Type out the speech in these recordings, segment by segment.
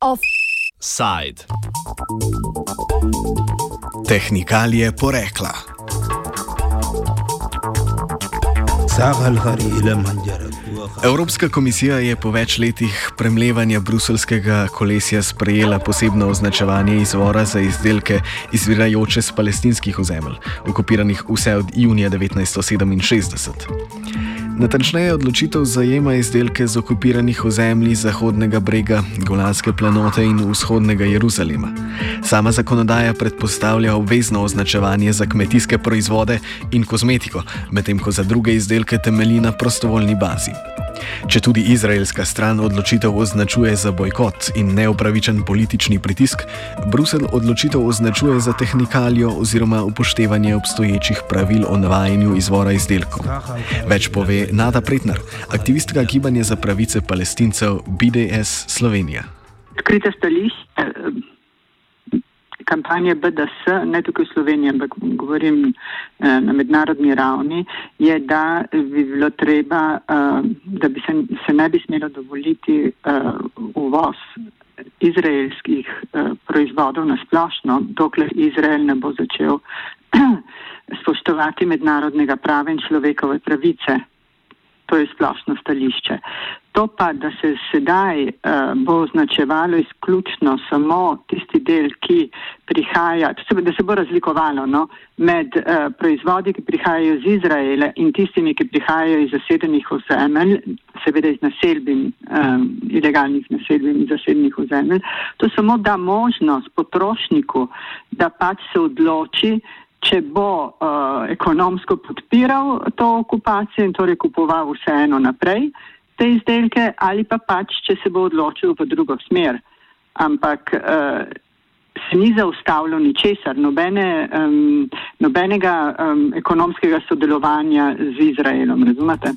Offside. Tehnikalije porekla. Evropska komisija je po več letih premlevanja bruselskega kolesja sprejela posebno označevanje izvora za izdelke izvirajoče z palestinskih ozemelj, okupiranih vse od junija 1967. Natančneje odločitev zajema izdelke z okupiranih ozemlji Zahodnega brega, Golanske planote in vzhodnega Jeruzalema. Sama zakonodaja predpostavlja obvezno označevanje za kmetijske proizvode in kozmetiko, medtem ko za druge izdelke temelji na prostovoljni bazi. Če tudi izraelska stran odločitev označuje za bojkot in neupravičen politični pritisk, Bruselj odločitev označuje za tehnikalijo oziroma upoštevanje obstoječih pravil o navajanju izvora izdelkov. Več pove Nada Pretnar, aktivistka gibanja za pravice palestincev BDS Slovenija. Skrite stališče kampanje BDS, ne tukaj v Sloveniji, ampak govorim eh, na mednarodni ravni, je, da bi bilo treba, eh, da bi se, se ne bi smelo dovoliti eh, uvoz izraelskih proizvodov na splošno, dokler Izrael ne bo začel spoštovati mednarodnega prava in človekove pravice. To je splošno stališče. To pa, da se sedaj uh, bo označevalo izključno samo tisti del, ki prihaja, da se bo razlikovalo no, med uh, proizvodi, ki prihajajo iz Izraela in tistimi, ki prihajajo iz zasedenih ozemelj, seveda iz naselbin, um, ilegalnih naselbin in zasedenih ozemelj, to samo da možnost potrošniku, da pač se odloči, če bo uh, ekonomsko podpiral to okupacijo in torej kupoval vseeno naprej te izdelke ali pa pač, če se bo odločil v drugo smer. Ampak uh, se ni zaustavilo ničesar, nobene, um, nobenega um, ekonomskega sodelovanja z Izraelom, razumete?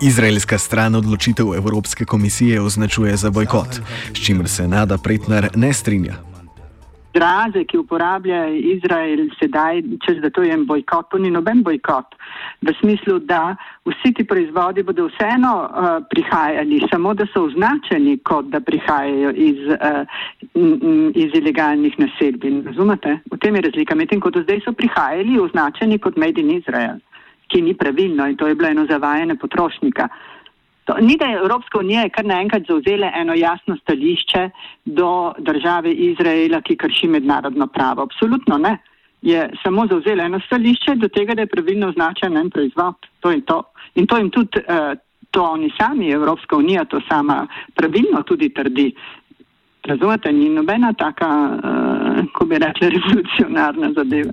Izraelska stran odločitev Evropske komisije označuje za bojkot, s čimer se Nada Pretnar ne strinja izraze, ki uporablja Izrael sedaj, čez da to je en bojkot, to ni noben bojkot. V smislu, da vsi ti proizvodi bodo vseeno uh, prihajali, samo da so označeni kot da prihajajo iz, uh, iz ilegalnih naselbin. Razumete? V tem je razlika. Medtem ko do zdaj so prihajali označeni kot Made in Israel, ki ni pravilno in to je bilo eno zavajanje potrošnika. To, ni da je Evropska unija kar naenkrat zauzela eno jasno stališče do države Izraela, ki krši mednarodno pravo. Absolutno ne. Je samo zauzela eno stališče do tega, da je pravilno označen en proizvod. To in to. In to jim tudi, uh, to oni sami, Evropska unija, to sama pravilno tudi trdi. Razumete, ni nobena taka, uh, ko bi rekli, revolucionarna zadeva.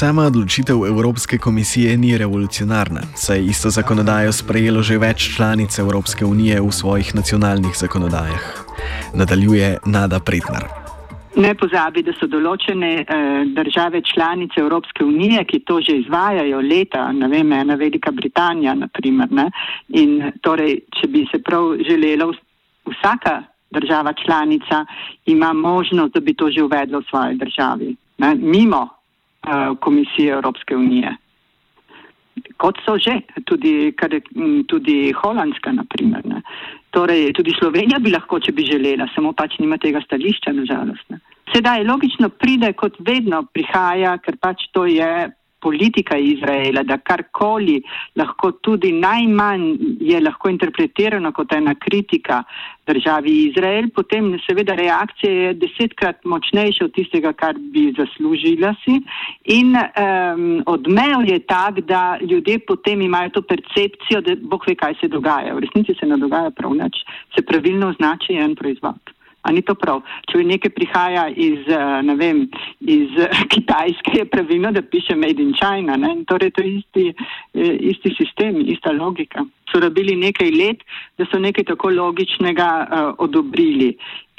Sama odločitev Evropske komisije ni revolucionarna, saj je isto zakonodajo sprejelo že več članic Evropske unije v svojih nacionalnih zakonodajah. Nadaljuje Nada Pretnar. Ne pozabi, da so določene eh, države članice Evropske unije, ki to že izvajajo leta, ne vem, ena Velika Britanija, naprimer. Ne? In torej, če bi se prav želelo, vsaka država članica ima možnost, da bi to že uvedlo v svoji državi. Ne? Mimo Komisije Evropske unije. Kot so že, tudi, kar, tudi Holandska, naprimer. Ne. Torej, tudi Slovenija bi lahko, če bi želela, samo pač nima tega stališča, nažalost. Ne. Sedaj logično pride, kot vedno prihaja, ker pač to je politika Izraela, da karkoli lahko tudi najmanj je lahko interpretirano kot ena kritika državi Izrael, potem seveda reakcija je desetkrat močnejša od tistega, kar bi zaslužila si. In um, odmev je tak, da ljudje potem imajo to percepcijo, da boh ve, kaj se dogaja. V resnici se ne dogaja prav nič, se pravilno označi en proizvod. A ni to prav? Če nekaj prihaja iz, eh, ne vem, iz Kitajske, je pravilno, da piše Made in China. Ne? Torej, to je isti, eh, isti sistem, ista logika. So rabili nekaj let, da so nekaj tako logičnega uh, odobrili.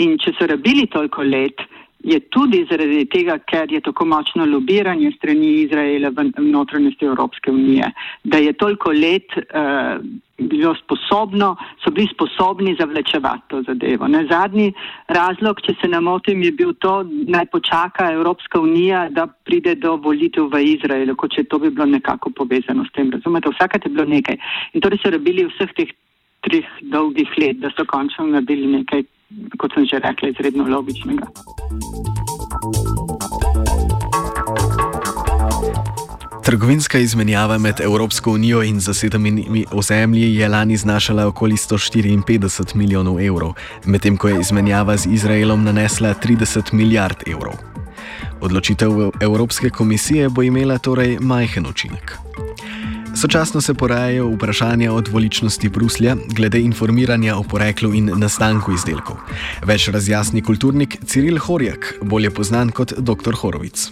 In če so rabili toliko let, je tudi zaradi tega, ker je tako močno lobiranje strani Izraela v notranjosti Evropske unije, da je toliko let uh, bilo sposobno, so bili sposobni zavlečevati to zadevo. Ne, zadnji razlog, če se ne motim, je bil to, naj počaka Evropska unija, da pride do volitev v Izraelu, kot če to bi bilo nekako povezano s tem. Razumete, vsakrat je bilo nekaj. In torej so rabili vseh teh treh dolgih let, da so končno naredili nekaj kot sem že rekla, izredno logičnega. Trgovinska izmenjava med Evropsko unijo in zasedenimi ozemlji je lani znašala okoli 154 milijonov evrov, medtem ko je izmenjava z Izraelom nanesla 30 milijard evrov. Odločitev Evropske komisije bo imela torej majhen učinek. Sočasno se porajajo vprašanja o dvoličnosti Bruslja glede informiranja o poreklu in nastanku izdelkov. Več razjasni kulturnik Ciril Horjak, bolje znan kot dr. Horovic.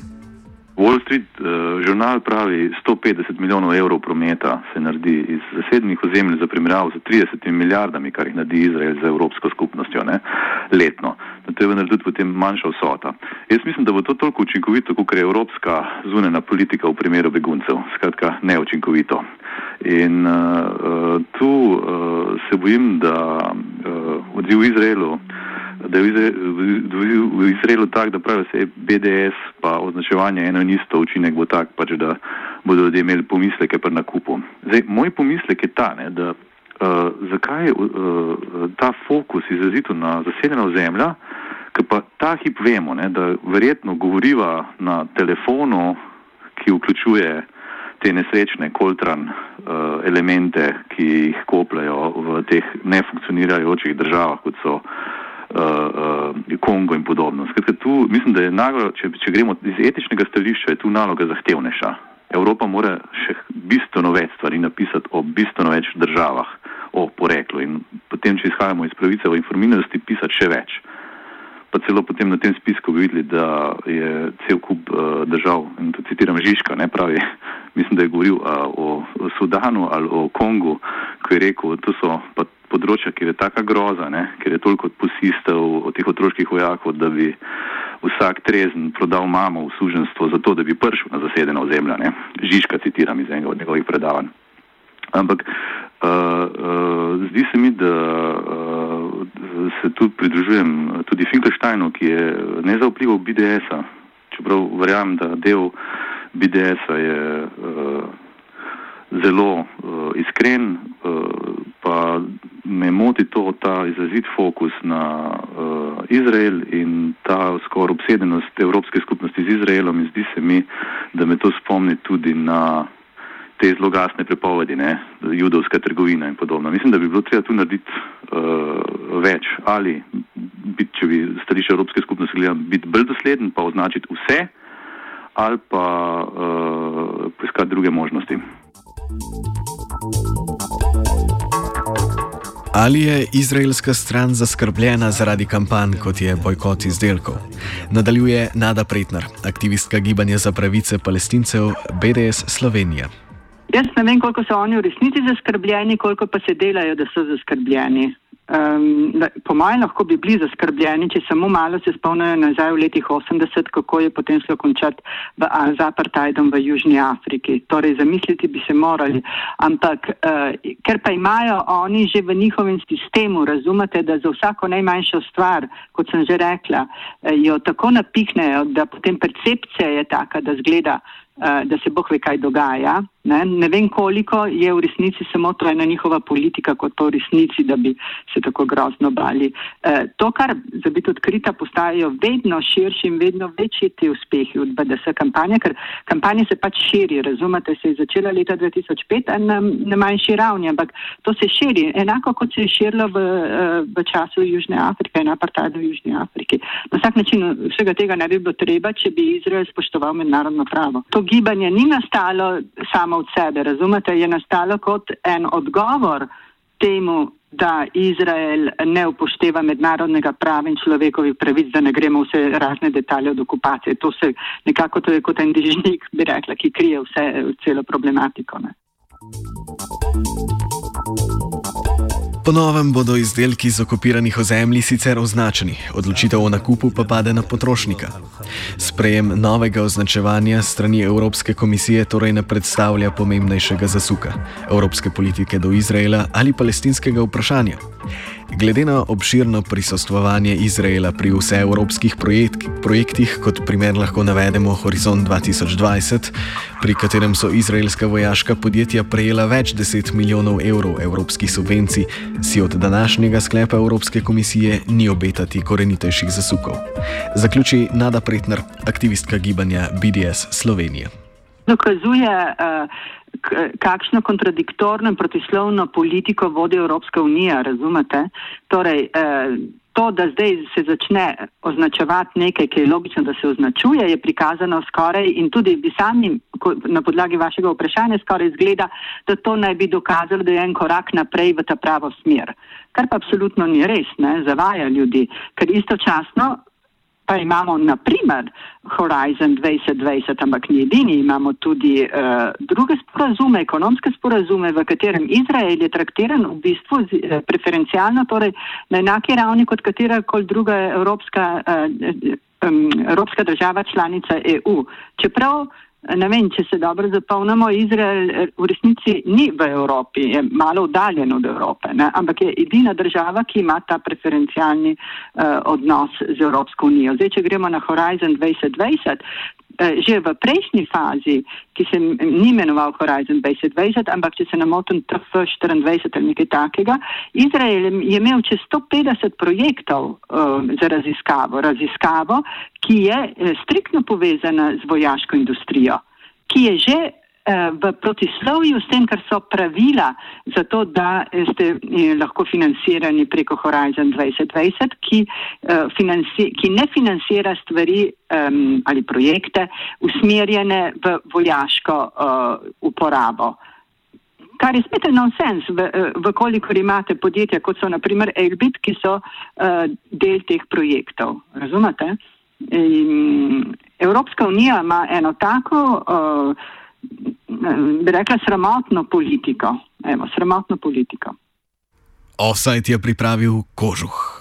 Wall Street uh, žurnal pravi, 150 milijonov evrov prometa se naredi iz zasednih ozemelj za primerjavo z 30 milijardami, kar jih naredi Izrael za Evropsko skupnostjo ne, letno. Na to je vendar tudi potem manjša vsota. Jaz mislim, da bo to toliko učinkovito, kot je evropska zunena politika v primeru beguncev. Skratka, neučinkovito. In uh, tu uh, se bojim, da uh, odziv v Izraelu da je v Izraelu tak, da pravijo se BDS pa označevanje eno in isto učinek bo tak, pač, da bodo ljudje imeli pomisleke pri nakupu. Zdaj, moj pomislek je ta, ne, da uh, zakaj je uh, ta fokus izrazito na zasedena ozemlja, ker pa ta hip vemo, ne, da verjetno govoriva na telefonu, ki vključuje te nesrečne koltran uh, elemente, ki jih kopljajo v teh nefunkcionirajočih državah, kot so uh, uh, Kongo in podobno. Skratka, tu mislim, da je naglo, če, če gremo iz etičnega stališča, je tu naloga zahtevnejša. Evropa mora še bistveno več stvari napisati o bistveno več državah, o poreklu in potem, če izhajamo iz pravice o informiranosti, pisati še več. Pa celo potem na tem spisku bi videli, da je cel kup uh, držav, in to citiram Žižka, ne pravi, mislim, da je govoril uh, o, o Sudanu ali o Kongu, ko je rekel, to so pa področja, kjer je taka groza, ne, ker je toliko posistov od teh otroških vojakov, da bi vsak trezen prodal mamo v suženstvo za to, da bi prišel na zasedeno ozemlje. Žižka citiram iz enega od njegovih predavanj. Ampak uh, uh, zdi se mi, da uh, se tu pridružujem tudi Finkelsteinu, ki je nezaupljivo BDS-a, čeprav verjamem, da del BDS-a je uh, zelo uh, iskren, uh, pa me moti to, ta izrazit fokus na uh, Izrael in ta skoraj obsedenost Evropske skupnosti z Izraelom in zdi se mi, da me to spomni tudi na te zlogasne prepovedi, ne, judovska trgovina in podobno. Mislim, da bi bilo treba tu narediti uh, več ali, bit, če bi stališče Evropske skupnosti gledali, biti bolj dosleden, pa označiti vse ali pa uh, poiskati druge možnosti. Ali je izraelska stran zaskrbljena zaradi kampanj, kot je bojkot izdelkov? Nadaljuje Nada Pretnar, aktivistka gibanja za pravice palestincev BDS Slovenija. Jaz ne vem, koliko so oni v resnici zaskrbljeni, koliko pa se delajo, da so zaskrbljeni. Um, po mojem, lahko bi bili zaskrbljeni, če samo malo se spomnijo nazaj v letih 80, kako je potem šlo končati z apartheidom v Južni Afriki. Torej, zamisliti bi se morali. Ampak, uh, ker pa imajo oni že v njihovem sistemu, razumete, da za vsako najmanjšo stvar, kot sem že rekla, uh, jo tako napihnejo, da potem percepcija je taka, da zgleda, da se boh ve, kaj dogaja. Ne? ne vem, koliko je v resnici samo to ena njihova politika, kot pa v resnici, da bi se tako grozno bali. E, to, kar za biti odkrita, postajajo vedno širši in vedno večji ti uspehi od BDS kampanje, ker kampanja se pač širi, razumete, se je začela leta 2005 na, na manjši ravni, ampak to se širi, enako kot se je širilo v, e, v času Južne Afrike in apartheid v Južni Afriki. Na vsak način vsega tega ne bi bilo treba, če bi Izrael spoštoval mednarodno pravo. To gibanje ni nastalo samo od sebe, razumete, je nastalo kot en odgovor temu, da Izrael ne upošteva mednarodnega prava in človekovih pravic, da ne gremo vse razne detalje od okupacije. To se nekako to je kot en dižnik, bi rekla, ki krije vse, celo problematiko. Ne. Ponovem bodo izdelki z okupiranih ozemlji sicer označeni, odločitev o nakupu pa pade na potrošnika. Sprejem novega označevanja strani Evropske komisije torej ne predstavlja pomembnejšega zasuka evropske politike do Izraela ali palestinskega vprašanja. Glede na obširno prisostvovanje Izraela pri vseevropskih projekt, projektih, kot primer lahko navedemo Horizon 2020, pri katerem so izraelska vojaška podjetja prejela več deset milijonov evrov evropskih subvencij, si od današnjega sklepa Evropske komisije ni obetati korenitejših zasukov. Zaključi Nada Pretner, aktivistka gibanja BDS Slovenije. Dokazuje, uh, kakšno kontradiktorno in protislovno politiko vodi Evropska unija, razumete? Torej, uh, to, da zdaj se začne označevati nekaj, ki je logično, da se označuje, je prikazano skoraj in tudi bi sami na podlagi vašega vprašanja skoraj izgleda, da to naj bi dokazalo, da je en korak naprej v ta pravo smer. Kar pa absolutno ni res, ne, zavaja ljudi, ker istočasno pa imamo naprimer Horizon 2020, ampak ni edini, imamo tudi uh, druge sporazume, ekonomske sporazume, v katerem Izrael je traktiran v bistvu z, uh, preferencialno, torej na enaki ravni kot katera koli druga evropska, uh, um, evropska država članica EU. Čeprav Ne vem, če se dobro zapomnimo, Izrael eh, v resnici ni v Evropi, je malo oddaljen od Evrope, ne? ampak je edina država, ki ima ta preferencialni uh, odnos z Evropsko unijo. Zdaj, če gremo na Horizon 2020, Eh, že v prejšnji fazi, ki se ni imenoval Horizon 2020, ampak če se ne motim, TF24 ali nekaj takega, Izrael je imel čez 150 projektov uh, za raziskavo, raziskavo, ki je uh, striktno povezana z vojaško industrijo, ki je že Eh, v protislovju s tem, kar so pravila za to, da ste eh, lahko financirani preko Horizon 2020, ki, uh, financi, ki ne financira stvari um, ali projekte usmerjene v vojaško uh, uporabo. Kar je spet nonsens, v kolikor imate podjetja, kot so naprimer Elbit, ki so uh, del teh projektov. Razumete? In Evropska unija ima eno tako uh, bi rekla, sramotno politiko. Evo, sramotno politiko. Offside je pripravil kožuh.